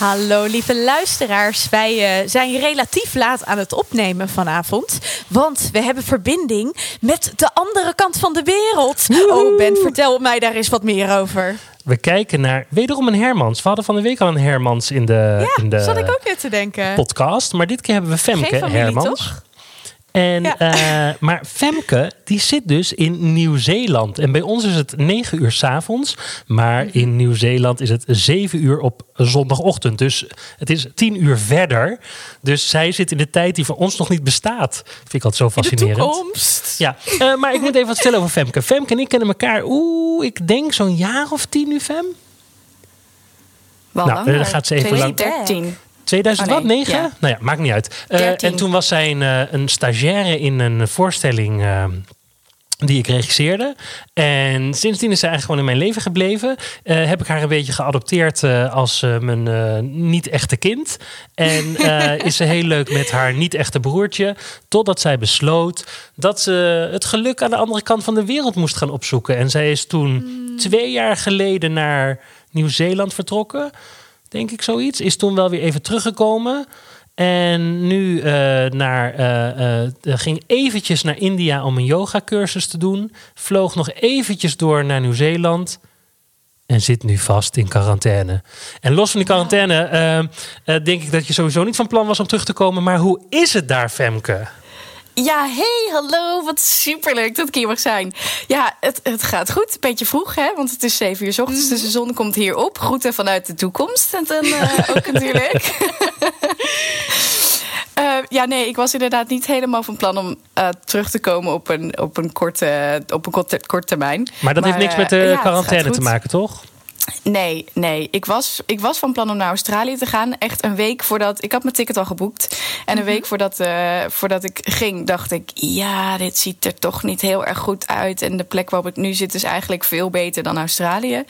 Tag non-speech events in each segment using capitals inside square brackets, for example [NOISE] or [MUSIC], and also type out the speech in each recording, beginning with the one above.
Hallo lieve luisteraars. Wij uh, zijn relatief laat aan het opnemen vanavond. Want we hebben verbinding met de andere kant van de wereld. Oh Ben, vertel mij daar eens wat meer over. We kijken naar wederom een Hermans. We hadden van de week al een Hermans in de, ja, in de zat ik ook weer te denken. podcast. Maar dit keer hebben we Femke Geen familie, Hermans. toch? En, Ja. eh, maar Femke, die zit dus in Nieuw-Zeeland. En bij ons is het 9 uur s'avonds. Maar Mhm. in Nieuw-Zeeland is het 7 uur op zondagochtend. Dus het is 10 uur verder. Dus zij zit in de tijd die voor ons nog niet bestaat. Vind ik altijd zo In de fascinerend. toekomst. Ja, eh, maar ik moet even wat vertellen over Femke. Femke en ik kennen elkaar, oeh, ik denk zo'n jaar of tien nu, Fem. Wel Nou, dan gaat ze even lang- 2013. 2000 Oh, wat? nee, 9? ja. Nou ja, maakt niet uit. Eh, 13. en toen was zij een, eh, een stagiaire in een voorstelling eh, die ik regisseerde. En sindsdien is zij eigenlijk gewoon in mijn leven gebleven. Heb ik haar een beetje geadopteerd als mijn niet-echte kind. En [LAUGHS] is ze heel leuk met haar niet-echte broertje. Totdat zij besloot dat ze het geluk aan de andere kant van de wereld moest gaan opzoeken. En zij is toen twee jaar geleden naar Nieuw-Zeeland vertrokken denk ik zoiets. Is toen wel weer even teruggekomen. En nu eh, naar, eh, ging eventjes naar India om een yogacursus te doen. Vloog nog eventjes door naar Nieuw-Zeeland. En zit nu vast in quarantaine. En los van die quarantaine eh, eh, denk ik dat je sowieso niet van plan was om terug te komen. Maar hoe is het daar, Femke? Ja, hey, hallo. Wat superleuk dat ik hier mag zijn. Ja, het, het gaat goed. Beetje vroeg, hè? Want het is 7 uur 's ochtends, dus de zon komt hier op. Groeten vanuit de toekomst. En dan eh, [LAUGHS] ook natuurlijk. [LAUGHS] Eh, ja, nee, ik was inderdaad niet helemaal van plan om eh, terug te komen op een, op een, korte, op een korte, korte termijn. Maar dat heeft niks met de ja, quarantaine te maken, toch? Nee, nee. Ik was, ik was van plan om naar Australië te gaan. Echt een week voordat. Ik had mijn ticket al geboekt. En een week voordat, eh, voordat ik ging, dacht ik: ja, dit ziet er toch niet heel erg goed uit. En de plek waarop ik nu zit is eigenlijk veel beter dan Australië.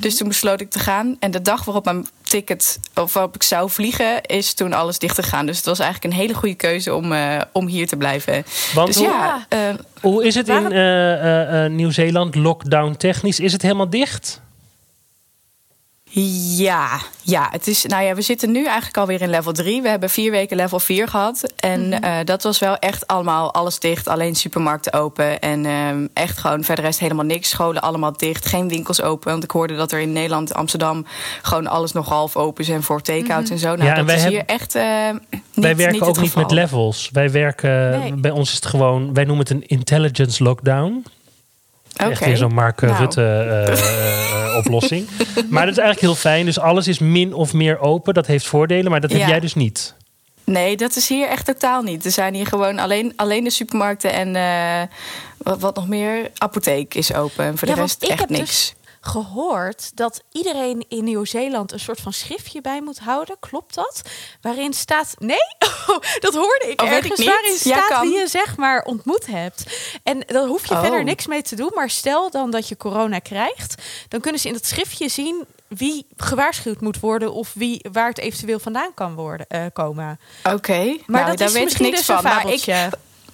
Dus toen besloot ik te gaan. En de dag waarop mijn ticket, of waarop ik zou vliegen, is toen alles dicht gegaan. Dus het was eigenlijk een hele goede keuze om, eh, om hier te blijven. Want Dus hoe, ja, eh, hoe is het in Waarom- eh, eh, eh, Nieuw-Zeeland, lockdown technisch? Is het helemaal dicht? Ja, ja, het is, nou ja, we zitten nu eigenlijk alweer in level 3. We hebben vier weken level 4 gehad. En eh, dat was wel echt allemaal alles dicht. Alleen supermarkten open. En ehm, echt gewoon verder rest helemaal niks. Scholen allemaal dicht. Geen winkels open. Want ik hoorde dat er in Nederland, Amsterdam... gewoon alles nog half open zijn voor take-out en zo. Nou, Ja, en dat wij is hebben- hier echt eh, niet, wij werken niet ook het niet met levels. Wij werken, Nee. bij ons is het gewoon, wij noemen het een intelligence lockdown. Echt weer zo'n Mark eh, Nou. Rutte eh, eh, oplossing. [LAUGHS] Maar dat is eigenlijk heel fijn. Dus alles is min of meer open. Dat heeft voordelen, maar dat heb jij dus niet. Nee, dat is hier echt totaal niet. Er zijn hier gewoon alleen, alleen de supermarkten en eh, wat, wat nog meer? Apotheek is open. En voor Ja, de rest echt dus niks. Gehoord dat iedereen in Nieuw-Zeeland een soort van schriftje bij moet houden. Klopt dat? Waarin staat. Nee, [LAUGHS] oh, dat hoorde ik Oh, ergens. ik. Waarin Ja, staat wie je zeg maar ontmoet hebt. En daar hoef je Oh. verder niks mee te doen. Maar stel dan dat je corona krijgt, dan kunnen ze in dat schriftje zien wie gewaarschuwd moet worden of wie, waar het eventueel vandaan kan worden, eh, komen. Oké, Maar nou, dat daar is weet ik niks dus een van. Maar ik.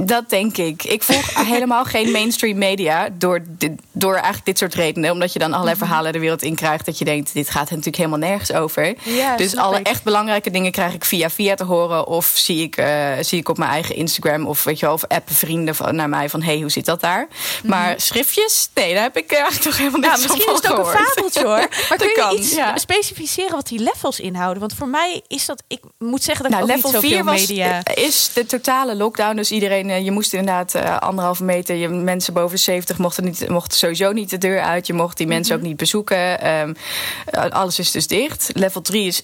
Dat denk ik. Ik volg [LAUGHS] helemaal geen mainstream media door, dit, door eigenlijk dit soort redenen. Omdat je dan allerlei Mhm. verhalen de wereld in krijgt dat je denkt, dit gaat natuurlijk helemaal nergens over. Ja, dus alle echt belangrijke dingen krijg ik via via te horen. Of zie ik, eh, zie ik op mijn eigen Instagram of weet je wel, of appen vrienden van, naar mij van hey, hoe zit dat daar? Maar schriftjes, nee, daar heb ik eigenlijk nog helemaal niks van misschien is het ook een fabeltje hoor. [LAUGHS] Maar kun je kan, iets ja. specificeren wat die levels inhouden? Want voor mij is dat, ik moet zeggen dat Nou, ik ook level niet 4 zoveel was, media... is de totale lockdown. Dus iedereen, eh, je moest inderdaad eh, anderhalve meter. Je, mensen boven de 70 mochten, niet, mochten sowieso niet de deur uit. Je mocht die mensen Mhm. ook niet bezoeken. Ehm, eh, alles is dus dicht. Level 3 is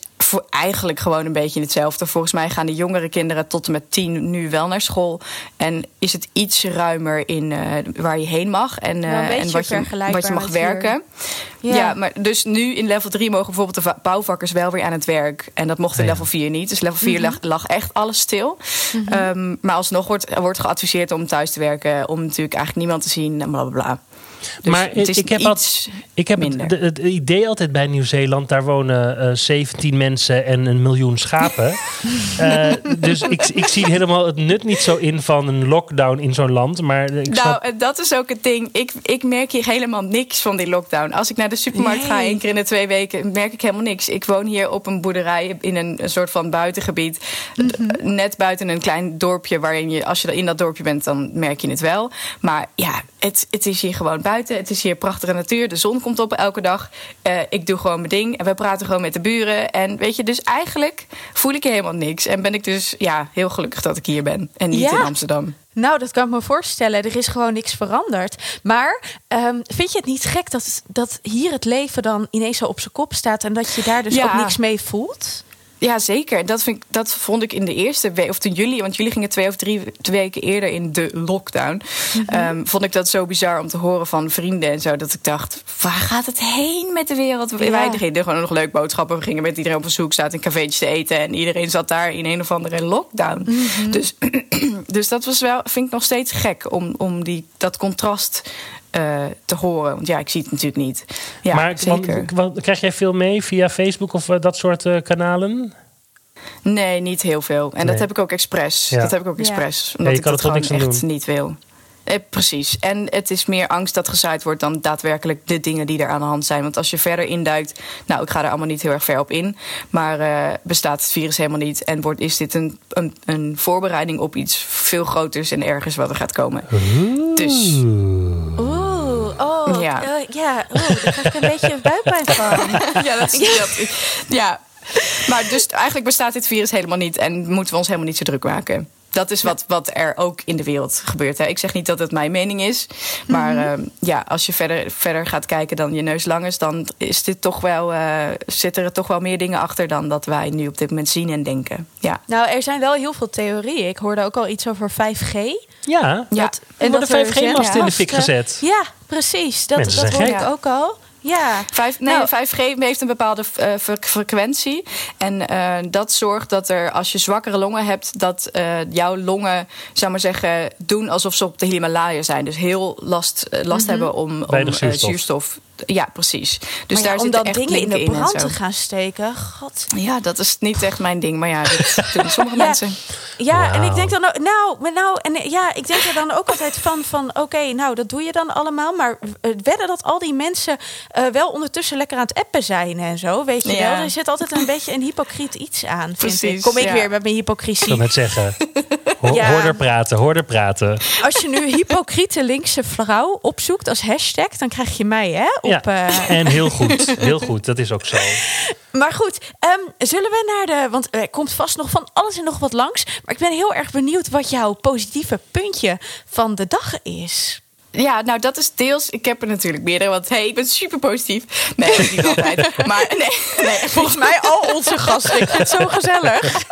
eigenlijk gewoon een beetje hetzelfde. Volgens mij gaan de jongere kinderen tot en met 10 nu wel naar school. En is het iets ruimer in eh, waar je heen mag. En, eh, en wat je, wat je mag werken. Ja. Ja. maar dus nu in level 3 mogen bijvoorbeeld de va- bouwvakkers wel weer aan het werk. En dat mocht in Ja. level 4 niet. Dus level 4 Mhm. lag, lag echt alles stil. Ehm, maar alsnog wordt, wordt geadviseerd om thuis te werken. Om natuurlijk eigenlijk niemand te zien en bla bla bla. Dus maar het is ik heb, iets al, ik heb minder. het, de- het idee altijd bij Nieuw-Zeeland, daar wonen eh 17 mensen en een miljoen schapen. [LAUGHS] Eh, dus ik, ik zie helemaal het nut niet zo in van een lockdown in zo'n land. Maar ik Nou, snap, en dat is ook het ding. Ik, ik merk hier helemaal niks van die lockdown. Als ik naar de supermarkt ga één keer in de twee weken, merk ik helemaal niks. Ik woon hier op een boerderij in een, een soort van buitengebied. Net buiten een klein dorpje waarin je, als je in dat dorpje bent, dan merk je het wel. Maar ja, het, het is hier gewoon buiten. Het is hier prachtige natuur. De zon komt op elke dag. Eh, ik doe gewoon mijn ding. En we praten gewoon met de buren. En weet je, dus eigenlijk voel ik helemaal niks. En ben ik dus ja, heel gelukkig dat ik hier ben. En niet Ja. in Amsterdam. Nou, dat kan ik me voorstellen. Er is gewoon niks veranderd. Maar ehm, vind je het niet gek dat, dat hier het leven dan ineens zo op zijn kop staat en dat je daar dus Ja. ook niks mee voelt? Ja, zeker. Dat, vind ik, dat vond ik in de eerste week, of toen jullie, want jullie gingen twee of drie weken eerder in de lockdown. ehm, vond ik dat zo bizar om te horen van vrienden en zo. Dat ik dacht, waar gaat het heen met de wereld? Ja. Wij deden gewoon nog leuk boodschappen. We gingen met iedereen op bezoek, zaten in cafeetjes te eten. En iedereen zat daar in een of andere lockdown. Dus, [CLEARS THROAT] dus dat was wel, vind ik nog steeds gek om, om die, dat contrast eh, te horen. Want ja, ik zie het natuurlijk niet. Ja, maar want- zeker. want krijg jij veel mee via Facebook of eh, dat soort eh, kanalen? Nee, niet heel veel. En Nee. dat heb ik ook expres. Ja. Dat heb ik ook expres. Ja, Omdat je ik kan dat gewoon echt doen. niet wil. Eh, precies. En het is meer angst dat gezaaid wordt dan daadwerkelijk de dingen die er aan de hand zijn. Want als je verder induikt, nou, ik ga er allemaal niet heel erg ver op in. Maar eh, bestaat het virus helemaal niet? En wordt, is dit een, een, een voorbereiding op iets veel groters en ergers wat er gaat komen? Dus Oeh, Ja. ja, ja oeh, daar krijg ik een beetje buikpijn van. [LAUGHS] ja, dat is dat. Ja. Maar dus eigenlijk bestaat dit virus helemaal niet en moeten we ons helemaal niet zo druk maken. Dat is wat, wat er ook in de wereld gebeurt. Hè. Ik zeg niet dat het mijn mening is. Maar Mhm. eh, ja, als je verder, verder gaat kijken dan je neus lang is, dan is dit toch wel, eh, zitten er toch wel meer dingen achter dan dat wij nu op dit moment zien en denken. Ja. Nou, er zijn wel heel veel theorieën. Ik hoorde ook al iets over 5G. Ja, Ja. Dat- en worden 5G-masten er in de fik gezet. Ja, precies. Dat, Mensen dat zijn hoorde gek. ik ook al. Ja. Vijf, nee, Nou. 5G heeft een bepaalde eh, fre- frequentie. En eh, dat zorgt dat er, als je zwakkere longen hebt, dat eh, jouw longen, zou maar zeggen, doen alsof ze op de Himalaya zijn. Dus heel last, last hebben om, om zuurstof. Ja, precies. Dus daar om echt dingen in de brand te gaan steken. God. Ja, dat is niet echt mijn ding. Maar ja, dat [LAUGHS] doen sommige Ja. mensen. Ja, en ik denk dan ook, nou, maar nou, en ja, ik denk er dan ook altijd van, van oké, nou, dat doe je dan allemaal. Maar eh, wedden dat al die mensen eh, wel ondertussen lekker aan het appen zijn en zo, weet je Ja. wel. Er zit altijd een beetje een hypocriet iets aan, vind Precies, ik. Kom ik ja. weer met mijn Ik wil hypocrisie. net zeggen. Ho Ja. Hoor er praten, hoor er praten. Als je nu hypocriete linkse vrouw opzoekt als hashtag, dan krijg je mij, hè? Op, Ja. eh, [LAUGHS] En heel goed, [LAUGHS] heel goed, dat is ook zo. Maar goed, ehm, zullen we naar de. Want er komt vast nog van alles en nog wat langs. Maar ik ben heel erg benieuwd wat jouw positieve puntje van de dag is. Ja, nou dat is deels. Ik heb er natuurlijk meerdere. Want hey, ik ben super positief. Nee, niet altijd. [LAUGHS] Maar nee, nee. Volgens mij al onze gasten. Ik vind het zo gezellig.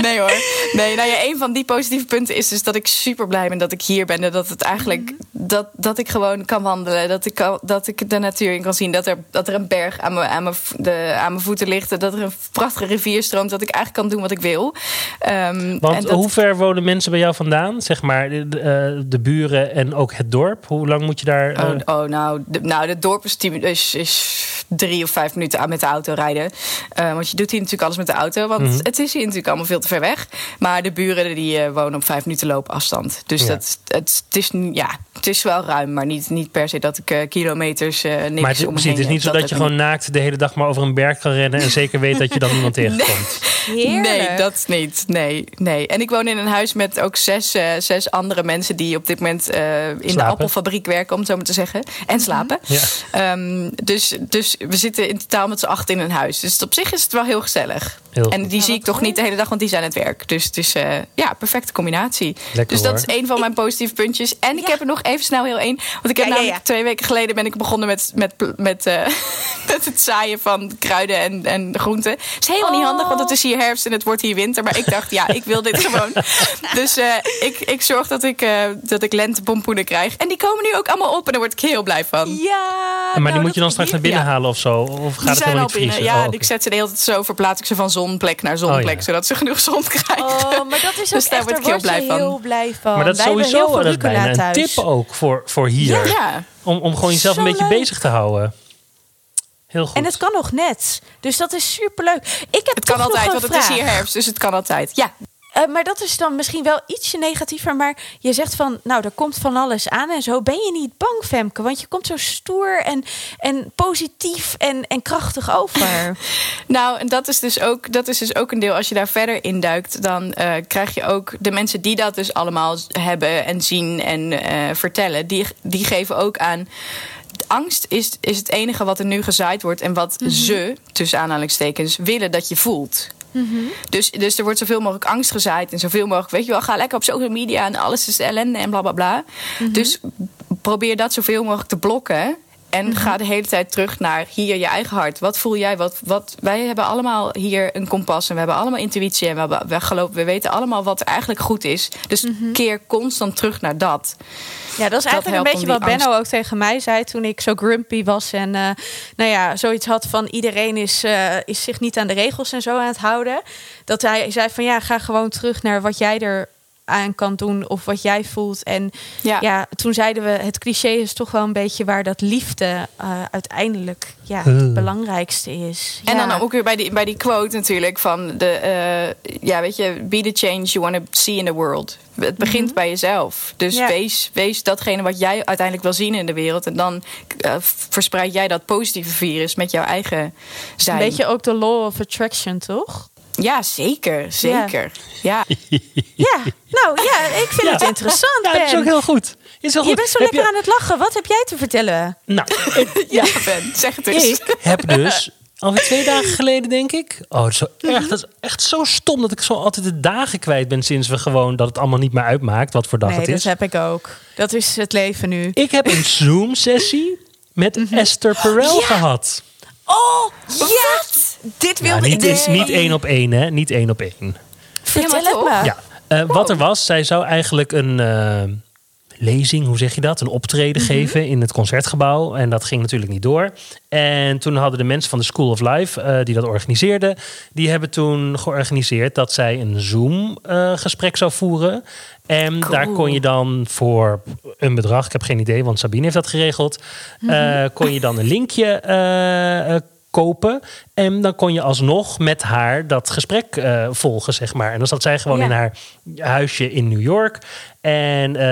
Nee hoor. Nee, nou ja, een van die positieve punten is dus dat ik super blij ben dat ik hier ben. En dat het eigenlijk dat, dat ik gewoon kan wandelen. Dat ik, kan, dat ik de natuur in kan zien. Dat er, dat er een berg aan mijn, aan, mijn, de, aan mijn voeten ligt. en Dat er een prachtige rivier stroomt. Dat ik eigenlijk kan doen wat ik wil. Ehm, Want en dat, hoe ver wonen mensen bij jou vandaan? Zeg maar de, de, eh, de buren en ook het dorp. Hoe lang moet je daar... eh, Oh, oh, nou, de, nou, het dorp is, is, is drie of vijf minuten met de auto rijden. Eh, want je doet hier natuurlijk alles met de auto. Want Mhm. het is hier natuurlijk allemaal veel te ver weg. Maar de buren die eh, wonen op vijf minuten loopafstand. Dus Ja. dat, het, het, is, ja, het is wel ruim. Maar niet, niet per se dat ik eh, kilometers eh niks maar het, om me precies, heen het is niet zo dat je gewoon naakt de hele dag maar over een berg kan rennen... en [LAUGHS] zeker weet dat je dan niemand tegenkomt. Heerlijk. Nee, dat niet. Nee, nee. En ik woon in een huis met ook zes, zes andere mensen die op dit moment eh, in de appelfabriek werken, om het zo maar te zeggen. En slapen. Ja. Ehm, dus, dus we zitten in totaal met z'n acht in een huis. Dus op zich is het wel heel gezellig. Heel en goed. die Ja, zie ik toch goed. niet de hele dag, want die zijn aan het werk. Dus het is eh, ja, perfecte combinatie. Lekker, dus dat hoor. is een van mijn positieve puntjes. En ik heb er nog even snel heel één. Want ik heb Ja, namelijk ja. twee weken geleden ben ik begonnen met, met, met, eh, [LAUGHS] met het zaaien van kruiden en, en groenten. Het is helemaal niet handig, want het is hier herfst en het wordt hier winter. Maar ik dacht, ja, ik wil dit gewoon. [LAUGHS] Dus eh, ik, ik zorg dat ik, eh dat ik lentepompoenen krijg. En die komen nu ook allemaal op en daar word ik heel blij van. Ja. maar die nou, moet je dan straks naar binnen ja. halen of zo? Of gaat Die het helemaal al niet vriezen? Ja, Oh, ik zet ze de hele tijd zo, verplaats ik ze van zonplek naar zonplek, Oh, ja. zodat ze genoeg zon krijgen. Oh, maar dat is [LAUGHS] Dus ook daar echt, word ik daar heel blij van. heel blij van. Maar dat is sowieso heel bijna rucola een thuis. tip ook voor, voor hier. Ja. Om, om gewoon jezelf Zo een beetje leuk. bezig te houden. Heel goed. En het kan nog net. Dus dat is superleuk. Ik heb Het kan toch altijd, want het is hier herfst, dus het kan altijd. Ja, Eh, maar dat is dan misschien wel ietsje negatiever. Maar je zegt van, nou, er komt van alles aan en zo. Ben je niet bang, Femke? Want je komt zo stoer en, en positief en, en krachtig over. [LAUGHS] Nou, en dat is, dus ook, dat is dus ook een deel. Als je daar verder induikt, dan eh, krijg je ook de mensen die dat dus allemaal hebben en zien en eh, vertellen, die, die geven ook aan. Angst is, is het enige wat er nu gezaaid wordt en wat ze, tussen aanhalingstekens, willen dat je voelt. Dus, dus er wordt zoveel mogelijk angst gezaaid en zoveel mogelijk, weet je wel, ga lekker op social media en alles is ellende en bla bla bla. Dus probeer dat zoveel mogelijk te blokken. En ga de hele tijd terug naar hier je eigen hart. Wat voel jij? Wat, wat, wij hebben allemaal hier een kompas en we hebben allemaal intuïtie. En we, hebben- we, geloven, we weten allemaal wat eigenlijk goed is. Dus keer constant terug naar dat. Ja, dat is eigenlijk een beetje wat Benno ook tegen mij zei toen ik zo grumpy was. En eh, nou ja, zoiets had van iedereen is, eh, is zich niet aan de regels en zo aan het houden. Dat hij zei van ja, ga gewoon terug naar wat jij er aan kan doen of wat jij voelt. En ja, Ja. toen zeiden we, het cliché is toch wel een beetje waar dat liefde eh, uiteindelijk ja, Uh. het belangrijkste is. En Ja. dan ook weer bij die, bij die quote natuurlijk van de, eh, ja, weet je, be the change you want to see in the world. Het begint bij jezelf. Dus Ja. wees, wees datgene wat jij uiteindelijk wil zien in de wereld. En dan eh, verspreid jij dat positieve virus met jouw eigen zijn. Een beetje ook de law of attraction, toch? Ja, zeker. Zeker. Ja. [LAUGHS] Ja, nou ja, ik vind het interessant, ja, Ben. dat is ook heel goed. Is heel Je goed. bent zo Heb lekker aan het lachen. Wat heb jij te vertellen? Nou, [LAUGHS] ja, Ben, zeg het eens. Ik? heb dus [LAUGHS] alweer twee dagen geleden, denk ik. Oh, dat is, zo erg, dat is echt zo stom dat ik zo altijd de dagen kwijt ben sinds we gewoon dat het allemaal niet meer uitmaakt wat voor dag Nee, het dat is. heb ik ook. Dat is het leven nu. Ik heb een Zoom-sessie met Esther Perel Ja. gehad. Oh, ja! Dit Ja, wilde niet, ik. is niet één op één, hè? Niet één op één. Vertel Ja, het me. Ja, eh, wat er was, zij zou eigenlijk een eh, lezing, hoe zeg je dat? Een optreden geven in het concertgebouw. En dat ging natuurlijk niet door. En toen hadden de mensen van de School of Life, eh, die dat organiseerden, die hebben toen georganiseerd dat zij een Zoom-gesprek zou voeren. En Cool. daar kon je dan voor een bedrag, ik heb geen idee, want Sabine heeft dat geregeld, eh, kon je dan een linkje kopen. En dan kon je alsnog met haar dat gesprek eh, volgen, zeg maar. En dan zat zij gewoon Ja. in haar huisje in New York. En eh,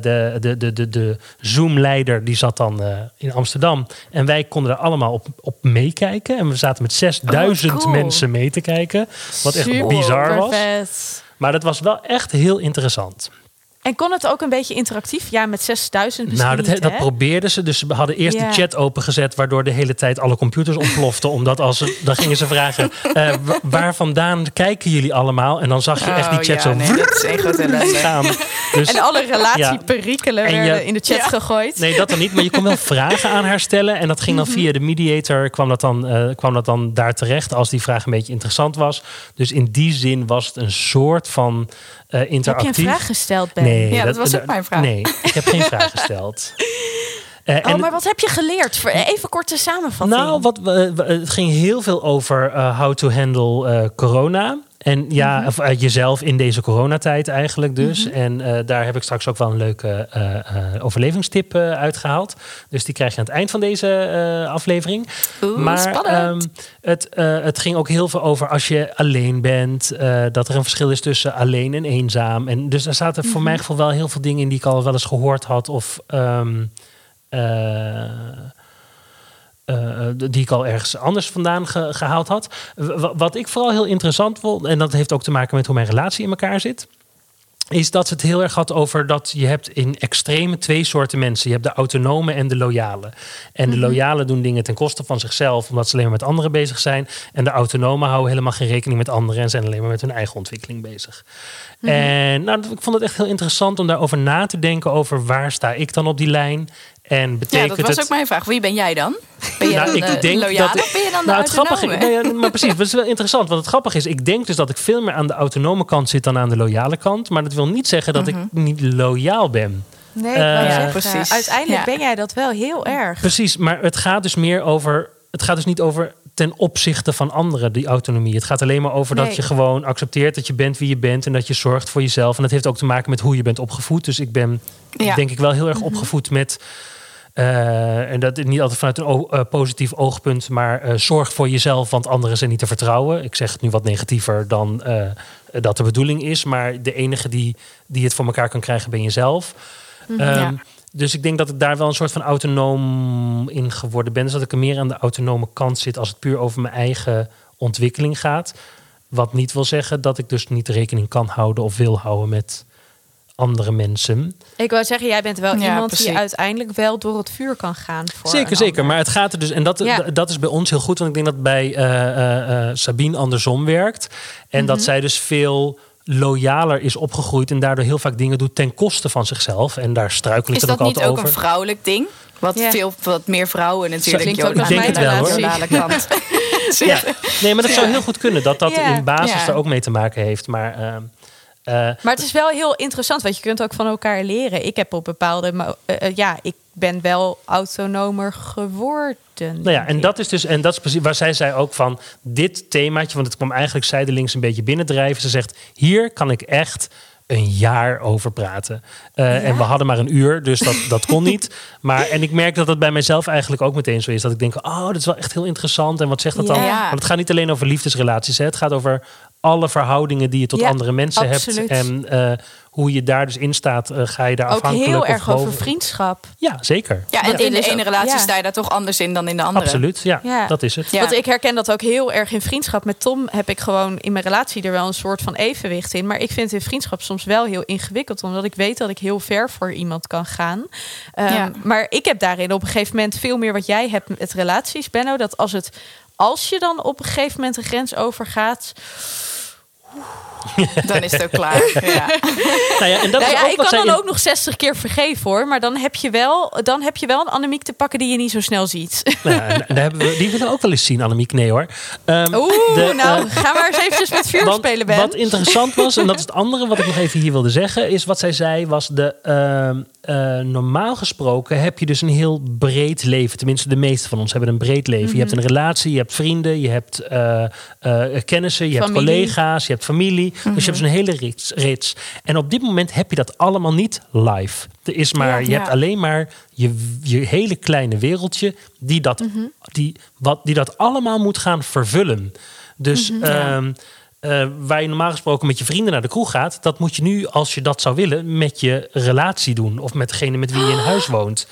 de, de, de, de, de Zoom-leider die zat dan eh, in Amsterdam. En wij konden er allemaal op, op meekijken. En we zaten met 6000 Oh, cool. mensen mee te kijken. Wat echt Super bizar was. vet. Maar dat was wel echt heel interessant. En kon het ook een beetje interactief? Ja, met 6000 misschien nou, dat, niet, dat probeerden ze. Dus ze hadden eerst Ja. de chat opengezet, waardoor de hele tijd alle computers ontploften. [LAUGHS] omdat als ze, dan gingen ze vragen: eh, wa- [LAUGHS] waar vandaan kijken jullie allemaal? En dan zag je echt die Oh, chat ja, zo nee, gaan. Dus, En alle relatieperikelen werden in de chat Ja. gegooid. Nee, dat dan niet. Maar je kon wel vragen aan haar stellen. En dat ging dan via de mediator, kwam dat dan, eh, kwam dat dan daar terecht als die vraag een beetje interessant was. Dus in die zin was het een soort van eh Heb interactief. je een vraag gesteld, Ben? Nee, Ja, dat was ook mijn vraag. Nee, ik heb geen vraag gesteld. [LAUGHS] Eh, Oh, en- maar wat heb je geleerd? Voor- Even korte samenvatting. nou, wat, het ging heel veel over eh, how to handle eh, corona. En ja, Mhm. of, eh, jezelf in deze coronatijd eigenlijk dus. En eh, daar heb ik straks ook wel een leuke eh, overlevingstip eh, uitgehaald. Dus die krijg je aan het eind van deze aflevering. Oeh, maar ehm, het, het ging ook heel veel over als je alleen bent. dat er een verschil is tussen alleen en eenzaam. En dus daar zaten voor mijn gevoel wel heel veel dingen in die ik al wel eens gehoord had. Of ehm, eh, eh, die ik al ergens anders vandaan ge- gehaald had. W- wat ik vooral heel interessant vond, en dat heeft ook te maken met hoe mijn relatie in elkaar zit. Is dat ze het heel erg had over dat je hebt in extreme twee soorten mensen. Je hebt de autonome en de loyale. En de loyale doen dingen ten koste van zichzelf, omdat ze alleen maar met anderen bezig zijn. En de autonome houden helemaal geen rekening met anderen en zijn alleen maar met hun eigen ontwikkeling bezig. En nou, ik vond het echt heel interessant om daarover na te denken over waar sta ik dan op die lijn. En Ja, betekent dat was het ook mijn vraag. Wie ben jij dan? Ben je nou, dan ik de denk loyale dat of ben je dan de nou, het grappige, nee, ja, maar precies, dat is wel interessant. Want het grappige is, ik denk dus dat ik veel meer aan de autonome kant zit dan aan de loyale kant. Maar dat wil niet zeggen dat ik niet loyaal ben. Nee, Eh, precies. uiteindelijk Ja. ben jij dat wel heel erg. Precies, maar het gaat dus meer over. Het gaat dus niet over ten opzichte van anderen, die autonomie. Het gaat alleen maar over dat je gewoon accepteert dat je bent wie je bent en dat je zorgt voor jezelf. En dat heeft ook te maken met hoe je bent opgevoed. Dus ik ben Ja. denk ik wel heel erg Mhm. opgevoed met. Eh, en dat niet altijd vanuit een eh, positief oogpunt, maar eh, zorg voor jezelf, want anderen zijn niet te vertrouwen. Ik zeg het nu wat negatiever dan dat de bedoeling is, maar de enige die, die het voor elkaar kan krijgen ben jezelf. Ehm, Ja. Dus ik denk dat ik daar wel een soort van autonoom in geworden ben. Dus dat ik er meer aan de autonome kant zit als het puur over mijn eigen ontwikkeling gaat. Wat niet wil zeggen dat ik dus niet rekening kan houden of wil houden met andere mensen. Ik wou zeggen, jij bent wel Ja, iemand die uiteindelijk wel door het vuur kan gaan. Voor Zeker, zeker. ander. Maar het gaat er dus, en dat, Ja. dat is bij ons heel goed, want ik denk dat bij eh, eh, eh, Sabine andersom werkt. En Mhm. dat zij dus veel loyaler is opgegroeid en daardoor heel vaak dingen doet ten koste van zichzelf. En daar struikel ik Is dan dat ook niet altijd ook over. een vrouwelijk ding? Wat, Ja. veel, wat meer vrouwen natuurlijk Klinkt ook ook aan mijn loyale kant. Ja. Nee, maar dat zou heel goed kunnen. Dat dat Ja. in basis Ja. er ook mee te maken heeft. Maar ehm, eh, Maar het is wel heel interessant, want je kunt ook van elkaar leren. Ik heb op bepaalde, eh, ja, ik ben wel autonomer geworden. nou ja, en dat is dus, en dat is precies waar zij zei ook van dit themaatje, want het kwam eigenlijk zijdelings een beetje binnendrijven. Ze zegt: hier kan ik echt een jaar over praten. En we hadden maar een uur, dus dat, dat kon niet. [LAUGHS] Maar en ik merk dat dat bij mijzelf eigenlijk ook meteen zo is. Dat ik denk, oh, dat is wel echt heel interessant. En wat zegt dat dan? Want het gaat niet alleen over liefdesrelaties. Hè. Het gaat over alle verhoudingen die je tot Ja, andere mensen absoluut. hebt. En eh, hoe je daar dus in staat, eh, ga je daar Ook afhankelijk heel of erg over vriendschap. Ja, zeker. Ja, en in de ene ook- relatie ja. sta je daar toch anders in dan in de andere. Absoluut, ja, Ja. dat is het. Ja. Want ik herken dat ook heel erg in vriendschap. Met Tom heb ik gewoon in mijn relatie er wel een soort van evenwicht in. Maar ik vind het in vriendschap soms wel heel ingewikkeld. Omdat ik weet dat ik heel ver voor iemand kan gaan. Ehm, Ja. Maar ik heb daarin op een gegeven moment veel meer wat jij hebt met relaties, Benno. Dat als het als je dan op een gegeven moment een grens overgaat. 哇 [LAUGHS] Dan is het ook klaar. [LAUGHS] Ja. Nou ja, en dat Nou is ja, ook ik wat kan dan in- ook nog 60 keer vergeven hoor. Maar dan heb je wel, dan heb je wel een Annemiek te pakken die je niet zo snel ziet. Nou daar hebben we, die willen we ook wel eens zien, Annemiek. Nee hoor. Ehm, Oeh, de, nou, eh, ga maar eens eventjes met vuur want spelen, Ben. Wat interessant was, en dat is het andere wat ik nog even hier wilde zeggen, is wat zij zei, was de ehm, eh, normaal gesproken heb je dus een heel breed leven. Tenminste, de meeste van ons hebben een breed leven. Je Mhm. hebt een relatie, je hebt vrienden, je hebt eh, eh, kennissen, je hebt collega's, je hebt familie. Dus je Mhm. hebt zo'n hele rits, rits. En op dit moment heb je dat allemaal niet live. Er is maar, Ja, je ja. hebt alleen maar je, je hele kleine wereldje die dat, Mhm. die, wat, die dat allemaal moet gaan vervullen. Dus Mhm. ehm, eh, waar je normaal gesproken met je vrienden naar de kroeg gaat, dat moet je nu, als je dat zou willen, met je relatie doen. Of met degene met wie je in huis woont.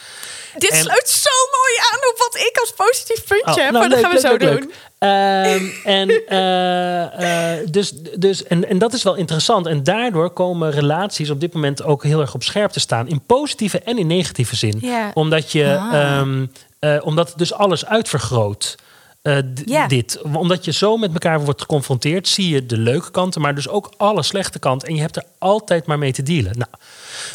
Dit En- sluit zo mooi aan op wat ik als positief puntje Oh, heb. nou, maar dat gaan we leuk, zo leuk, doen. leuk. Ehm, en, eh, eh, dus, dus, en, en dat is wel interessant. En daardoor komen relaties op dit moment ook heel erg op scherp te staan. In positieve en in negatieve zin. Omdat, je, Ah. ehm, eh, omdat het dus alles uitvergroot. Eh, d- Ja. Dit. Omdat je zo met elkaar wordt geconfronteerd, zie je de leuke kanten, maar dus ook alle slechte kanten. En je hebt er altijd maar mee te dealen. Nou,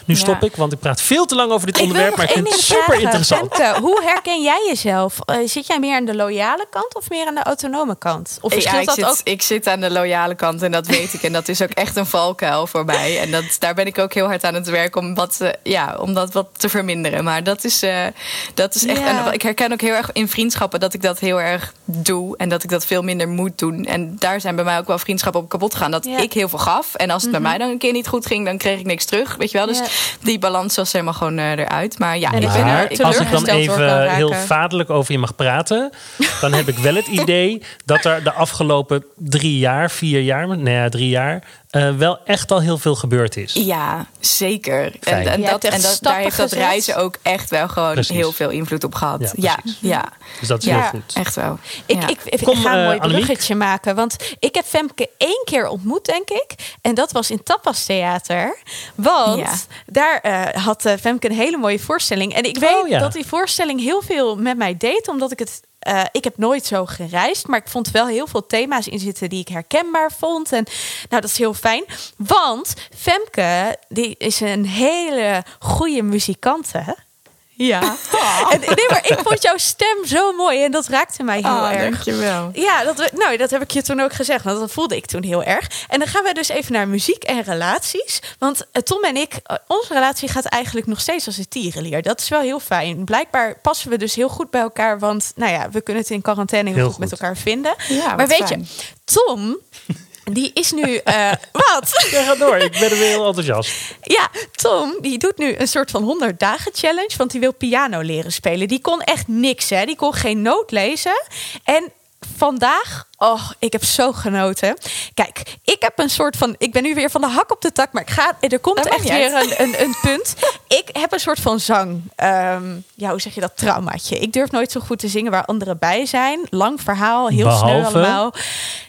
nu Ja. stop ik, want ik praat veel te lang over dit Ik onderwerp, maar ik vind het super vragen. interessant. Femke, hoe herken jij jezelf? Eh, zit jij meer aan de loyale kant of meer aan de autonome kant? Of Ja, verschilt ik, dat zit, ook? ik zit aan de loyale kant en dat weet ik. En dat is ook echt een valkuil voor mij. En dat, daar ben ik ook heel hard aan het werk om, wat, eh, ja, om dat wat te verminderen. Maar dat is, eh, dat is echt. Ja. En ik herken ook heel erg in vriendschappen dat ik dat heel erg doe. En dat ik dat veel minder moet doen. En daar zijn bij mij ook wel vriendschappen op kapot gegaan. Dat Ja. ik heel veel gaf. En als het bij mij dan een keer niet goed ging, dan kreeg ik niks terug. Weet je wel? Dus Ja. die balans was helemaal gewoon eh, eruit. Maar ja, En ik ik ben er. ik- Maar als ik dan even heel vaderlijk over je mag praten, dan heb ik wel het [LAUGHS] idee dat er de afgelopen drie jaar, vier jaar, nee, ja, drie jaar, eh, wel echt al heel veel gebeurd is. Ja, zeker. Fijn. En, en, dat, en dat, daar heeft dat reizen ook echt wel gewoon Precies. heel veel invloed op gehad. Ja, Ja, Dus dat is ja, heel goed. echt wel. Ik, Ja. ik, ik Kom, ga een eh, mooi Annemiek. bruggetje maken. Want ik heb Femke één keer ontmoet, denk ik. En dat was in Tapas Theater. Want Ja. daar eh, had Femke een hele mooie voorstelling. En ik weet Oh, ja. dat die voorstelling heel veel met mij deed. Omdat ik het... eh, ik heb nooit zo gereisd, maar ik vond wel heel veel thema's in zitten die ik herkenbaar vond. En nou, dat is heel fijn. Want Femke, die is een hele goede muzikante. Ja. [LAUGHS] En, nee, maar ik vond jouw stem zo mooi en dat raakte mij heel Oh, erg. dankjewel. Ja, dat, we- nou, dat heb ik je toen ook gezegd. Want dat voelde ik toen heel erg. En dan gaan we dus even naar muziek en relaties. Want eh, Tom en ik, eh, onze relatie gaat eigenlijk nog steeds als een tierenlier. Dat is wel heel fijn. Blijkbaar passen we dus heel goed bij elkaar. Want nou ja, we kunnen het in quarantaine heel, Heel goed, met elkaar vinden. Ja, maar weet fijn. je, Tom, die is nu... eh, [LAUGHS] wat? Ja, ga door. Ik ben er weer heel enthousiast. Ja, Tom, die doet nu een soort van 100 dagen challenge. Want die wil piano leren spelen. Die kon echt niks, hè. Die kon geen noot lezen. En vandaag, oh, ik heb zo genoten. Kijk, ik heb een soort van... Ik ben nu weer van de hak op de tak. Maar ik ga, er komt echt weer een, een, een punt. [LAUGHS] Ik heb een soort van zang... ehm, ja, hoe zeg je dat? Traumaatje. Ik durf nooit zo goed te zingen waar anderen bij zijn. Lang verhaal, heel snel allemaal.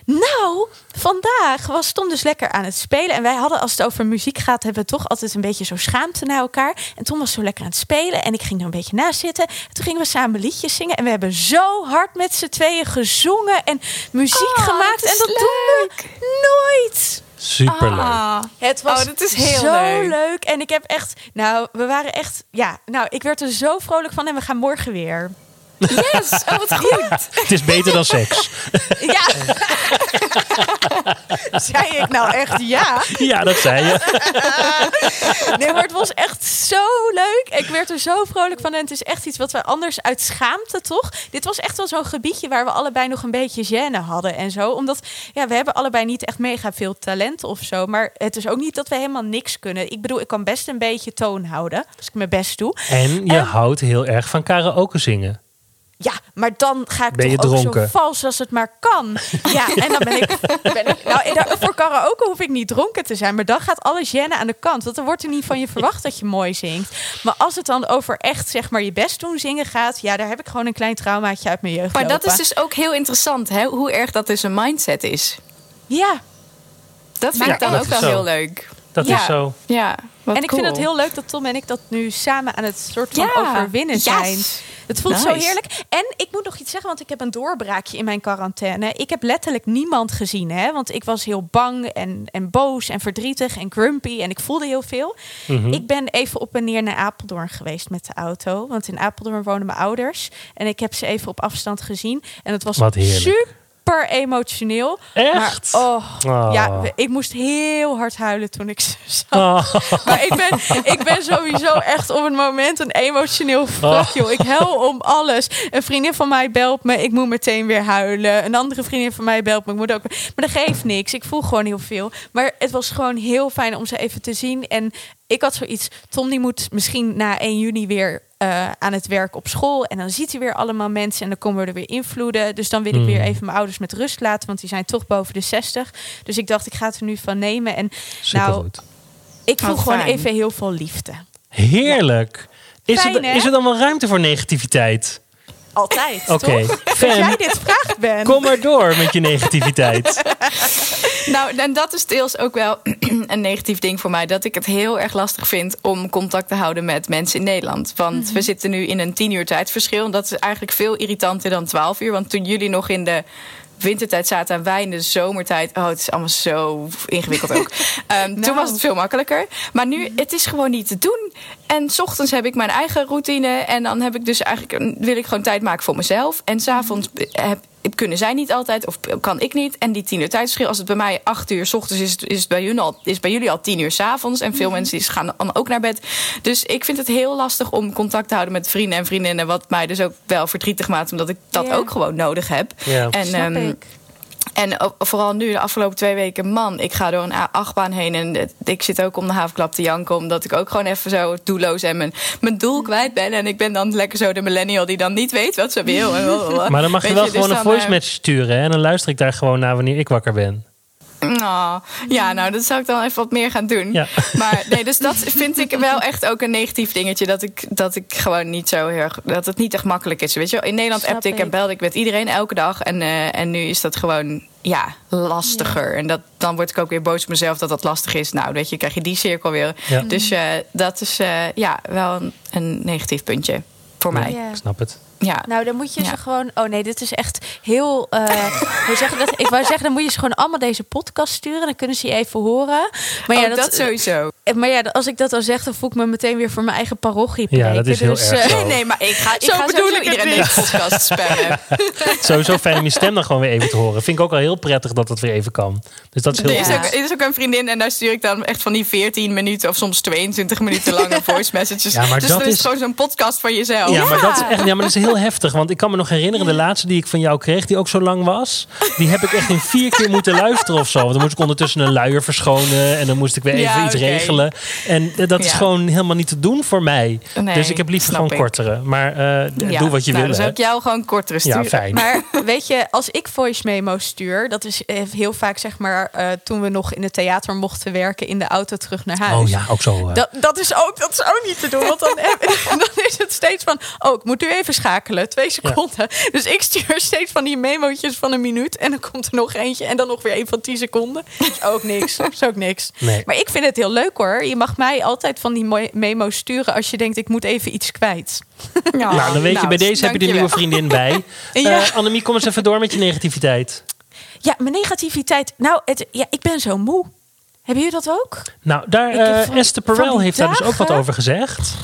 Nou, vandaag was Tom dus lekker aan het spelen. En wij hadden, als het over muziek gaat, hebben we toch altijd een beetje zo schaamte naar elkaar. En Tom was zo lekker aan het spelen. En ik ging er een beetje naast zitten. En toen gingen we samen liedjes zingen. En we hebben zo hard met z'n tweeën gezongen en muziek Oh, gemaakt. dat en dat doen we nooit. Superleuk. Ah. Het was Oh, dat is heel zo leuk. leuk. En ik heb echt, nou, we waren echt, ja, nou, ik werd er zo vrolijk van. En we gaan morgen weer. Yes, oh, wat goed. [LAUGHS] Het is beter dan seks. [LAUGHS] Ja. [LAUGHS] Zei ik nou echt ja? Ja, dat zei je. Nee, maar het was echt zo leuk. Ik werd er zo vrolijk van. En het is echt iets wat we anders uit schaamte, toch? Dit was echt wel zo'n gebiedje waar we allebei nog een beetje gêne hadden en zo. Omdat, ja, we hebben allebei niet echt mega veel talent of zo. Maar het is ook niet dat we helemaal niks kunnen. Ik bedoel, ik kan best een beetje toon houden. Als ik mijn best doe. En je En- houdt heel erg van karaoke zingen. Ja, maar dan ga ik Ben toch ook dronken? zo vals als het maar kan. Ja, en dan ben ik... [LAUGHS] Ben ik nou, voor karaoke hoef ik niet dronken te zijn. Maar dan gaat alles jennen aan de kant. Want er wordt er niet van je verwacht dat je mooi zingt. Maar als het dan over echt, zeg maar, je best doen zingen gaat... Ja, daar heb ik gewoon een klein traumaatje uit mijn jeugd Maar dat is dus ook heel interessant, hè? hoe erg dat dus een mindset is. Ja, Dat vind Ja, ik dan ook wel zo. heel leuk. Dat Ja. is zo. Ja, wat en ik cool. vind het heel leuk dat Tom en ik dat nu samen aan het soort van Ja, overwinnen yes. zijn. Het voelt zo heerlijk. En ik moet nog iets zeggen, want ik heb een doorbraakje in mijn quarantaine. Ik heb letterlijk niemand gezien, hè? Want ik was heel bang en, en boos en verdrietig en grumpy en ik voelde heel veel. Mhm. Ik ben even op en neer naar Apeldoorn geweest met de auto, want in Apeldoorn wonen mijn ouders en ik heb ze even op afstand gezien en het was Wat heerlijk. Super emotioneel. Echt? Maar, oh, Oh. ja, ik moest heel hard huilen toen ik ze zag. Oh. [LAUGHS] Maar ik ben, ik ben sowieso echt op het moment een emotioneel wrak, joh. Ik huil om alles. Een vriendin van mij belt me, ik moet meteen weer huilen. Een andere vriendin van mij belt me, ik moet ook... Maar dat geeft niks, ik voel gewoon heel veel. Maar het was gewoon heel fijn om ze even te zien. En ik had zoiets, Tom die moet misschien na 1 juni weer eh, aan het werk op school. En dan ziet hij weer allemaal mensen en dan komen we er weer invloeden. Dus dan wil ik weer even mijn ouders met rust laten, want die zijn toch boven de 60. Dus ik dacht, ik ga het er nu van nemen. En nou, ik voel Wat gewoon even heel veel liefde. Heerlijk. Is, Fijn, er, is er dan wel ruimte voor negativiteit? Altijd, Oké. Als jij dit vraagt, Ben. Kom maar door met je negativiteit. [LAUGHS] Nou, en dat is deels ook wel [CLEARS THROAT] een negatief ding voor mij. Dat ik het heel erg lastig vind om contact te houden met mensen in Nederland. Want Mhm. we zitten nu in een tien uur tijdsverschil. En dat is eigenlijk veel irritanter dan 12 uur. Want toen jullie nog in de wintertijd zaten en wij in de zomertijd. Oh, het is allemaal zo ingewikkeld ook. [LAUGHS] Ehm, Nou. Toen was het veel makkelijker. Maar nu, het is gewoon niet te doen. En s ochtends heb ik mijn eigen routine. En dan heb ik dus eigenlijk, wil ik gewoon tijd maken voor mezelf. En s'avonds heb kunnen zij niet altijd, of kan ik niet. En die tien uur tijdsverschil, als het bij mij acht uur s ochtends is, is het bij jullie al, is bij jullie al tien uur s avonds. En veel mensen die gaan dan ook naar bed. Dus ik vind het heel lastig om contact te houden met vrienden en vriendinnen. Wat mij dus ook wel verdrietig maakt, omdat ik dat ook gewoon nodig heb. Ja. En, Snap ehm, ik. En vooral nu, de afgelopen twee weken, man, ik ga door een achtbaan heen. En ik zit ook om de havenklap te janken, omdat ik ook gewoon even zo doelloos en mijn, mijn doel kwijt ben. En ik ben dan lekker zo de millennial die dan niet weet wat ze wil. [LAUGHS] Maar dan mag je wel dus gewoon een voice eh, match sturen. hè? En dan luister ik daar gewoon naar wanneer ik wakker ben. Oh, ja, nou, dat zou ik dan even wat meer gaan doen. Ja. Maar nee, dus dat [LAUGHS] vind ik wel echt ook een negatief dingetje. Dat ik, dat ik gewoon niet zo heel erg. Dat het niet echt makkelijk is. Weet je, in Nederland Snap appte ik en belde ik met iedereen elke dag. En, eh, en nu is dat gewoon. Ja, lastiger. En dat, dan word ik ook weer boos op mezelf dat dat lastig is. Nou, weet je, krijg je die cirkel weer. Ja. Dus eh, dat is eh, ja, wel een, een negatief puntje voor mij. Ja. Ik snap het. Ja. Nou, dan moet je Ja. ze gewoon. Oh nee, dit is echt heel. eh, hoe zeg je dat? Ik wou zeggen, dan moet je ze gewoon allemaal deze podcast sturen. Dan kunnen ze je even horen. Maar ja, Oh, dat, sowieso. Maar ja, als ik dat al zeg, dan voel ik me meteen weer voor mijn eigen parochie Ja, dat is heel dus, erg eh, zo. [LAUGHS] Nee, maar ik ga, ik Zo ga sowieso iedereen niet. deze podcast spammen. [LAUGHS] Sowieso fijn om je stem dan gewoon weer even te horen. Vind ik ook al heel prettig dat het weer even kan. Dus dat is heel Er is, ook, er is ook een vriendin en daar stuur ik dan echt van die 14 minuten of soms 22 minuten [LAUGHS] lange voice messages. Ja, maar dus dat is gewoon zo'n podcast van jezelf. Ja, maar dat is echt ja, maar dat is heel heftig. Want ik kan me nog herinneren, de laatste die ik van jou kreeg, die ook zo lang was, die heb ik echt in vier keer moeten luisteren of zo. Want dan moest ik ondertussen een luier verschonen en dan moest ik weer even Ja, iets regelen. En dat is Ja. gewoon helemaal niet te doen voor mij. Nee, dus ik heb liever gewoon ik. kortere. Maar Ja, doe wat je nou, wil. Dan zou ik jou gewoon kortere sturen. Ja, fijn. Maar [LAUGHS] weet je, als ik voice memo's stuur, dat is eh, heel vaak zeg maar eh, toen we nog in het theater mochten werken in de auto terug naar huis. Oh ja, ook zo. Dat, dat, is ook, dat is ook niet te doen. Want dan, [LAUGHS] dan is het steeds van... Oh, ik moet u even schakelen. Twee seconden. Dus ik stuur steeds van die memo'tjes van een minuut. En dan komt er nog eentje. En dan nog weer een van tien seconden. Is ook niks. Is ook niks. Nee. Maar ik vind het heel leuk hoor. Je mag mij altijd van die mo- memo's sturen... als je denkt, ik moet even iets kwijt. [LAUGHS] Ja, nou, dan weet je, nou, bij deze heb je de nieuwe vriendin bij. [LAUGHS] Ja. Eh, Annemie, kom eens even door met je negativiteit. Ja, mijn negativiteit. Nou, het, ja, ik ben zo moe. Hebben jullie dat ook? Nou, daar, eh, van- Esther Perel heeft daar dus ook wat over gezegd.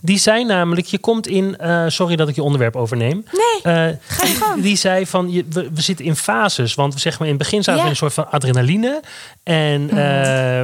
Die zei namelijk, je komt in... eh, sorry dat ik je onderwerp overneem. Nee, Eh, ga je gang. die zei van, je, we, we zitten in fases. Want zeg maar, in het begin zaten we Ja. in een soort van adrenaline. En Mm. eh,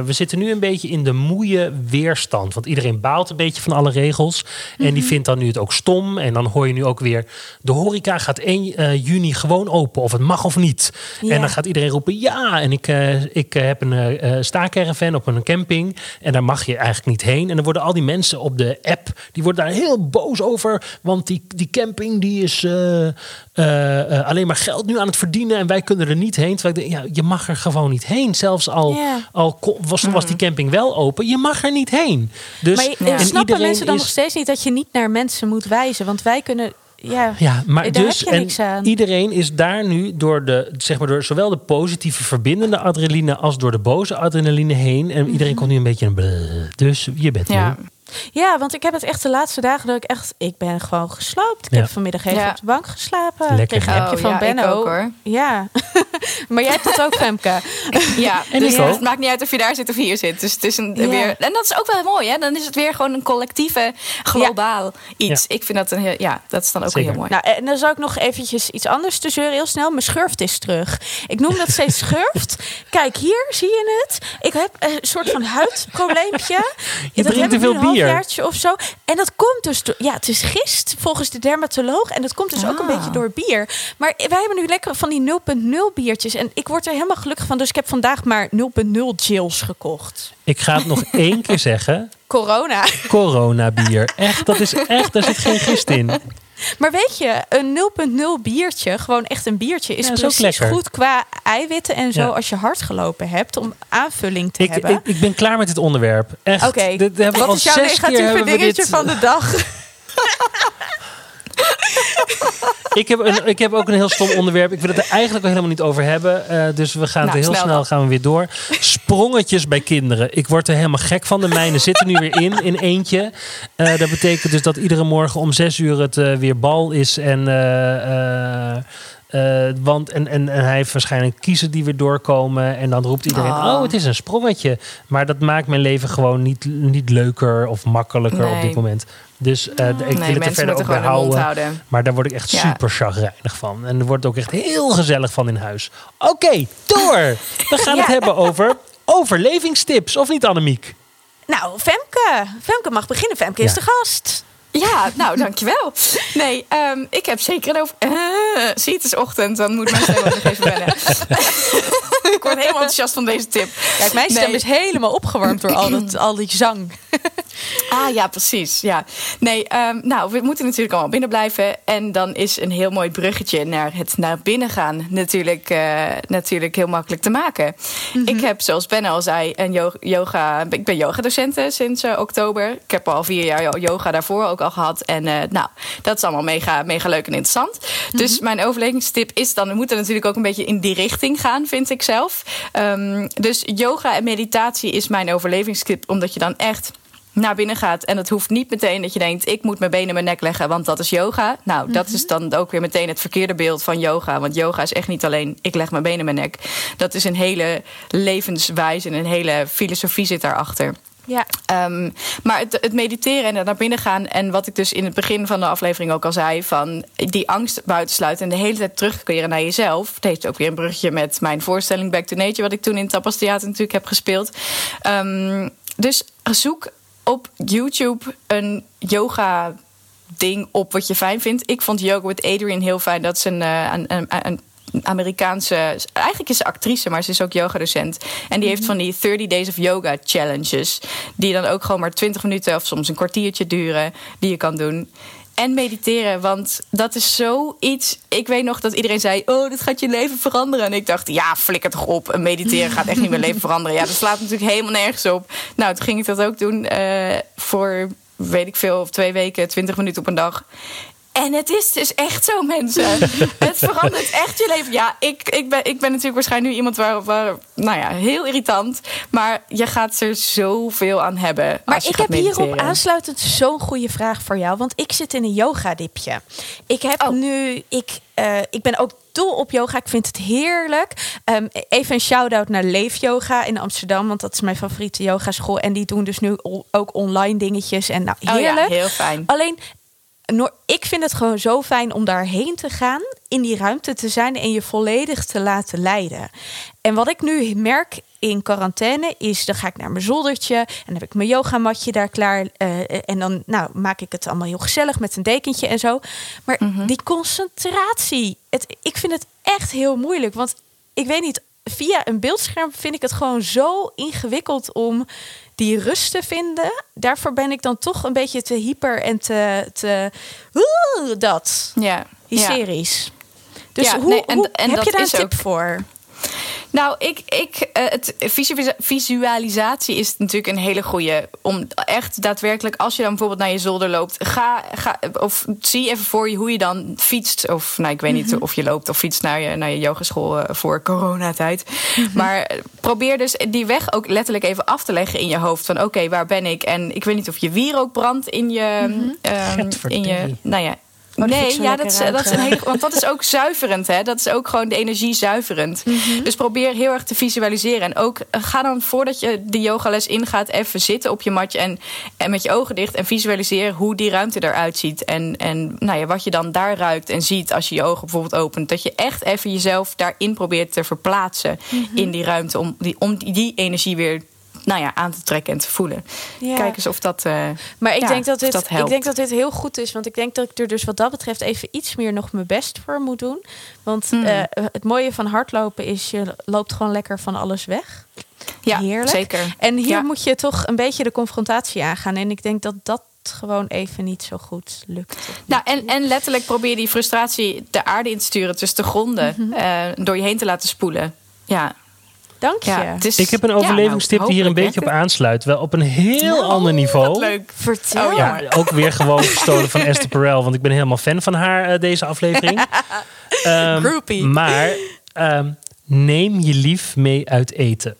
we zitten nu een beetje in de moeie weerstand. Want iedereen baalt een beetje van alle regels. En Mhm. die vindt dan nu het ook stom. En dan hoor je nu ook weer... de horeca gaat 1 eh, juni gewoon open. Of het mag of niet. Ja. En dan gaat iedereen roepen ja. En ik, ik heb een staakerven op een camping. En daar mag je eigenlijk niet heen. En dan worden al die mensen op de app... die worden daar heel boos over. Want die, die camping die is eh, eh, alleen maar geld nu aan het verdienen. En wij kunnen er niet heen. Terwijl ik denk, ja, je mag er gewoon niet heen. Zelfs al, al was, was die camping wel open. Je mag er niet heen. Dus, maar je- Ja. en snappen iedereen mensen dan is- nog steeds niet... dat je niet naar mensen moet wijzen? Want wij kunnen... Ja, Ja, maar Daar dus heb je niks en aan. iedereen is daar nu door de zeg maar door zowel de positieve verbindende adrenaline als door de boze adrenaline heen en Mhm. iedereen komt nu een beetje een bleh. Dus je bent Ja. nu. Ja, want ik heb het echt de laatste dagen dat ik echt... Ik ben gewoon gesloopt. Ik Ja. heb vanmiddag even Ja. op de bank geslapen. Lekker, Ik kreeg een hè? appje Oh, van ja, Benno. ook, hoor. Ja. [LAUGHS] maar jij hebt dat ook, Femke. Ja, [LAUGHS] En dus het maakt niet uit of je daar zit of hier zit. Dus het is een, Ja. weer. En dat is ook wel mooi, hè? Dan is het weer gewoon een collectieve, globaal iets. Ik vind dat een heel. Ja, dat is dan ook Zeker. heel mooi. Nou, en dan zou ik nog eventjes iets anders te zeuren. Heel snel. Mijn schurft is terug. Ik noem dat steeds [LAUGHS] schurft. Kijk, hier zie je het. Ik heb een soort van huidprobleempje. Je dat drinkt te veel bier. Halfjaartje of zo. En dat komt dus door... Ja, het is gist volgens de dermatoloog. En dat komt dus ook een Ah. beetje door bier. Maar wij hebben nu lekker van die 0.0 biertjes. En ik word er helemaal gelukkig van. Dus ik heb vandaag maar 0.0 gels gekocht. Ik ga het nog [LAUGHS] één keer zeggen. Corona. Corona bier. Echt, dat is echt, daar zit geen gist in. Maar weet je, een 0.0 biertje, gewoon echt een biertje, is Ja, precies goed qua eiwitten en zo Ja. als je hard gelopen hebt om aanvulling te Ik, hebben. ik, ik ben klaar met dit onderwerp. Echt. Oké, wat is jouw negatieve dingetje dit- van de dag? [LAUGHS] [LAUGHS] Ik heb, een, ik heb ook een heel stom onderwerp. Ik wil het er eigenlijk ook helemaal niet over hebben. Eh, dus we gaan Nou, het heel snel gaan we weer door. Sprongetjes bij kinderen. Ik word er helemaal gek van. De mijne zitten nu weer in, in eentje. Eh, dat betekent dus dat iedere morgen om zes uur het eh, weer bal is. En, want, en, en, en hij heeft waarschijnlijk kiezen die weer doorkomen. En dan roept iedereen, Oh. oh, het is een sprongetje. Maar dat maakt mijn leven gewoon niet, niet leuker of makkelijker op dit moment. Dus eh, ik wil nee, het er verder ook bij houden. houden. Maar daar word ik echt Ja. super chagrijnig van. En er wordt ook echt heel gezellig van in huis. Oké, door! We gaan [LAUGHS] het hebben over overlevingstips. Of niet, Annemiek? Nou, Femke. Femke mag beginnen. Femke is de gast. Ja, nou, dankjewel. Nee, ehm, ik heb zeker een over... Eh, zie, het is ochtend, dan moet mijn stem ook nog even wennen. [LAUGHS] ik word helemaal enthousiast van deze tip. Kijk, mijn stem Nee. is helemaal opgewarmd door al, dat, [CLEARS THROAT] al die zang. Ah ja, precies. Ja. Nee, ehm, nou, we moeten natuurlijk allemaal binnen blijven. En dan is een heel mooi bruggetje naar het naar binnen gaan natuurlijk, eh, natuurlijk heel makkelijk te maken. Ik heb, zoals Ben al zei, een yo- yoga. Ik ben yogadocenten sinds eh, oktober. Ik heb al vier jaar yoga daarvoor ook al gehad. En eh, nou, dat is allemaal mega, mega leuk en interessant. Dus mijn overlevingstip is dan, we moeten natuurlijk ook een beetje in die richting gaan, vind ik zelf. Ehm, dus yoga en meditatie is mijn overlevingstip, omdat je dan echt naar binnen gaat. En het hoeft niet meteen dat je denkt: ik moet mijn benen in mijn nek leggen, want dat is yoga. Nou, dat is dan ook weer meteen het verkeerde beeld van yoga. Want yoga is echt niet alleen: ik leg mijn benen in mijn nek. Dat is een hele levenswijze en een hele filosofie zit daarachter. Ja. Um, maar het, het, mediteren en naar binnen gaan. En wat ik dus in het begin van de aflevering ook al zei: van die angst buitensluiten en de hele tijd terugkeren naar jezelf. Het heeft ook weer een brugje met mijn voorstelling Back to Nature, wat ik toen in het Tapas Theater natuurlijk heb gespeeld. Um, dus zoek op YouTube een yoga ding op wat je fijn vindt. Ik vond Yoga with Adrian heel fijn. Dat is een, uh, een, een, een Amerikaanse. Eigenlijk is ze actrice, maar ze is ook yogadocent. En die heeft mhm. van die 30 Days of Yoga challenges. Die dan ook gewoon maar 20 minuten of soms een kwartiertje duren. Die je kan doen. En mediteren, want dat is zoiets. Ik weet nog dat iedereen zei: Oh, dit gaat je leven veranderen. En ik dacht: Ja, flikker toch op. Mediteren gaat echt niet mijn leven veranderen. Ja, dat slaat natuurlijk helemaal nergens op. Nou, toen ging ik dat ook doen uh, voor weet ik veel, twee weken, twintig minuten op een dag. En het is dus echt zo, mensen. [LAUGHS] het verandert echt je leven. Ja, ik, ik, ben, ik ben natuurlijk waarschijnlijk nu iemand waar, waar, nou ja, heel irritant. Maar je gaat er zoveel aan hebben. Maar ik heb hierop aansluitend zo'n goede vraag voor jou. Want ik zit in een yoga-dipje. Ik heb oh. nu, ik, uh, ik ben ook dol op yoga. Ik vind het heerlijk. Um, even een shout-out naar Leef Yoga in Amsterdam. Want dat is mijn favoriete yogaschool. En die doen dus nu ook online dingetjes. En nou, heerlijk. Oh ja, heel fijn. Alleen ik vind het gewoon zo fijn om daarheen te gaan, in die ruimte te zijn en je volledig te laten leiden. En wat ik nu merk in quarantaine is, dan ga ik naar mijn zoldertje en dan heb ik mijn yogamatje daar klaar. Uh, en dan nou, maak ik het allemaal heel gezellig met een dekentje en zo. Maar mhm. die concentratie, het, ik vind het echt heel moeilijk. Want ik weet niet, via een beeldscherm vind ik het gewoon zo ingewikkeld om die rust te vinden. Daarvoor ben ik dan toch een beetje te hyper en te, te dat. Ja. Hysterisch. Dus ja, hoe, nee, en, en heb je daar een tip voor? Nou, ik, ik, uh, het, visualisatie is natuurlijk een hele goede. Om echt daadwerkelijk, als je dan bijvoorbeeld naar je zolder loopt, ga, ga of zie even voor je hoe je dan fietst. Of nou, ik weet niet mhm. of je loopt of fietst naar je, naar je yogeschool uh, voor coronatijd. Mm Maar probeer dus die weg ook letterlijk even af te leggen in je hoofd. Van oké, waar ben ik? En ik weet niet of je wier ook brandt in je. Mm in je nou ja, Oh, nee, ja, dat is, dat is een hele, want dat is ook [LAUGHS] zuiverend. Hè? Dat is ook gewoon de energie zuiverend. Mhm. Dus probeer heel erg te visualiseren. En ook eh, ga dan voordat je de yogales ingaat, even zitten op je matje en, en met je ogen dicht en visualiseer hoe die ruimte eruit ziet. En, en nou ja, wat je dan daar ruikt en ziet als je je ogen bijvoorbeeld opent. Dat je echt even jezelf daarin probeert te verplaatsen mhm. in die ruimte om die, om die energie weer nou ja, aan te trekken en te voelen. Ja. Kijk eens of dat. Uh, maar ik, denk dat dit, ik denk dat dit heel goed is. Want ik denk dat ik er dus wat dat betreft even iets meer nog mijn best voor moet doen. Want mm. uh, het mooie van hardlopen is, je loopt gewoon lekker van alles weg. Ja, Heerlijk. zeker. En hier moet je toch een beetje de confrontatie aangaan. En ik denk dat dat gewoon even niet zo goed lukt. Nou, en, en letterlijk probeer die frustratie de aarde in te sturen, tussen de gronden, mm uh, door je heen te laten spoelen. Ja, Dank je. ik heb een overlevingstip die hier een beetje op aansluit. Wel op een heel oh, ander niveau. leuk. Vertel. Oh, ja, ook weer gewoon [LAUGHS] gestolen van Esther Perel. Want ik ben helemaal fan van haar uh, deze aflevering. [LAUGHS] um, maar um, neem je lief mee uit eten.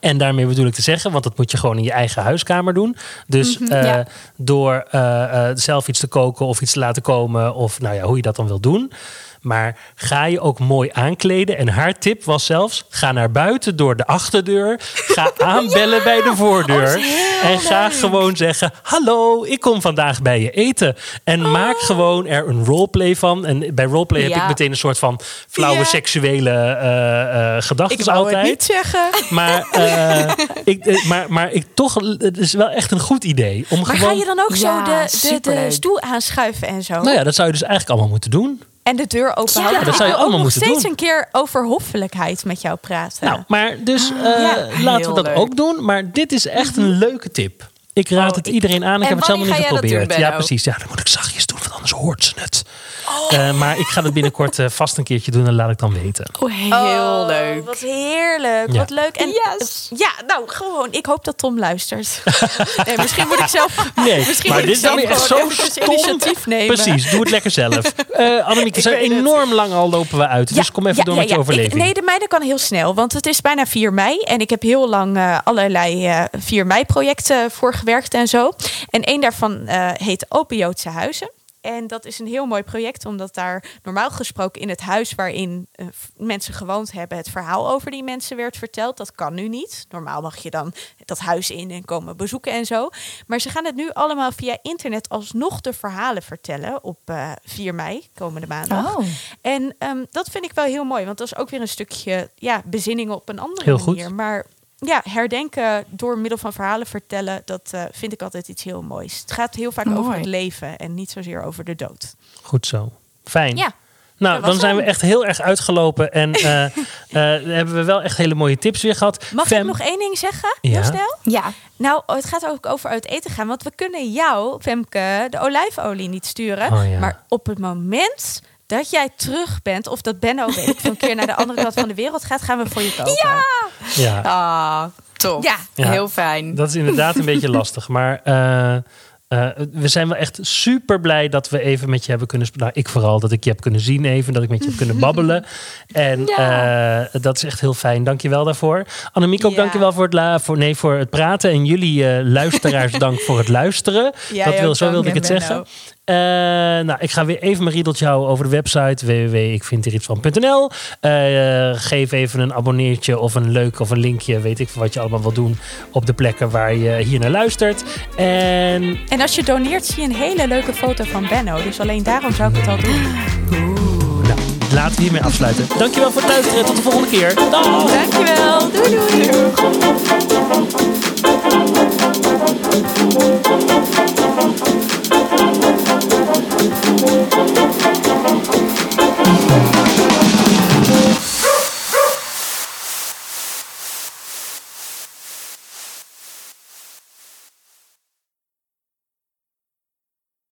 En daarmee bedoel ik te zeggen, want dat moet je gewoon in je eigen huiskamer doen. Dus mm -hmm, uh, door uh, zelf iets te koken of iets te laten komen, of nou ja, hoe je dat dan wil doen. Maar ga je ook mooi aankleden. En haar tip was zelfs: ga naar buiten door de achterdeur. Ga [LAUGHS] aanbellen bij de voordeur. Oh, en ga gewoon zeggen: Hallo, ik kom vandaag bij je eten. En oh. maak gewoon er een roleplay van. En bij roleplay heb ik meteen een soort van flauwe seksuele uh, uh, gedachten ik altijd. Het niet zeggen. Maar, uh, [LAUGHS] ik, maar, maar ik toch, het is wel echt een goed idee. Om maar gewoon... ga je dan ook zo de, de, de stoel aanschuiven en zo? Nou ja, dat zou je dus eigenlijk allemaal moeten doen en de deur open houden. Ja, dat zou je allemaal moeten doen. steeds een keer over hoffelijkheid met jou praten. Nou, maar dus uh, laten we dat ook doen. Maar dit is echt een leuke tip. Ik raad oh, het iedereen aan. Ik heb het zelf nog niet geprobeerd. ja, precies. Ja, dan moet ik zachtjes doen, want anders hoort ze het. Oh. Uh, maar ik ga het binnenkort uh, vast een keertje doen en laat ik dan weten. Oh, heel oh, leuk. Wat heerlijk. Ja. Wat leuk. En yes. ja, nou gewoon. Ik hoop dat Tom luistert. [LAUGHS] nee, misschien moet ik zelf. [LAUGHS] Nee, misschien maar dit is dan echt zo stom. initiatief nemen. Precies, doe het lekker zelf. [LAUGHS] Uh, Annemieke, zo enorm lang al lopen we uit. dus kom even door met je overleving. Ik, nee, de mijne kan heel snel, want het is bijna 4 mei en ik heb heel lang uh, allerlei 4 mei projecten voor gewerkt en zo. En één daarvan heet Open Joodse Huizen. En dat is een heel mooi project, omdat daar normaal gesproken in het huis waarin uh, mensen gewoond hebben, het verhaal over die mensen werd verteld. Dat kan nu niet. Normaal mag je dan dat huis in en komen bezoeken en zo. Maar ze gaan het nu allemaal via internet alsnog de verhalen vertellen op uh, 4 mei, komende maandag. Oh. En um, dat vind ik wel heel mooi, want dat is ook weer een stukje ja, bezinning op een andere heel manier. Goed. Maar ja, herdenken door middel van verhalen vertellen, dat uh, vind ik altijd iets heel moois. Het gaat heel vaak Mooi. over het leven en niet zozeer over de dood. Goed zo. Fijn. Ja. Nou, dan zijn we echt heel erg uitgelopen. En [LAUGHS] uh, uh, hebben we wel echt hele mooie tips weer gehad. Mag Fem- ik nog één ding zeggen, Ja. heel snel? Ja. Nou, het gaat ook over uit eten gaan. Want we kunnen jou, Femke, de olijfolie niet sturen. Oh, ja. Maar op het moment dat jij terug bent... of dat Benno, weet veel, een keer naar de andere kant van de wereld gaat... gaan we voor je koken. Ja! Ja, Ah, top. Ja. Ja. Heel fijn. dat is inderdaad een beetje [LAUGHS] lastig. Maar uh, uh, we zijn wel echt super blij dat we even met je hebben kunnen spreken. Nou, ik vooral, dat ik je heb kunnen zien even. Dat ik met je heb kunnen [LAUGHS] babbelen. En Ja. uh, dat is echt heel fijn. Dank je wel daarvoor. Annemiek, ook Ja. dank je wel voor het, la- voor, nee, voor het praten. En jullie uh, luisteraars, [LAUGHS] dank voor het luisteren. Jij dat wil, ook, zo wilde ik het Benno. zeggen. Eh, nou, ik ga weer even mijn riedeltje houden over de website www.ikvinderietsvan.nl. Uh, eh, geef even een abonneertje of een leuk of een linkje, weet ik wat je allemaal wil doen op de plekken waar je hier naar luistert. En, en als je doneert zie je een hele leuke foto van Benno, dus alleen daarom zou ik het al doen. Oeh. Nou, laten we hiermee afsluiten. Dankjewel voor het luisteren. Tot de volgende keer. Dankjewel. Doei doei. Thank you.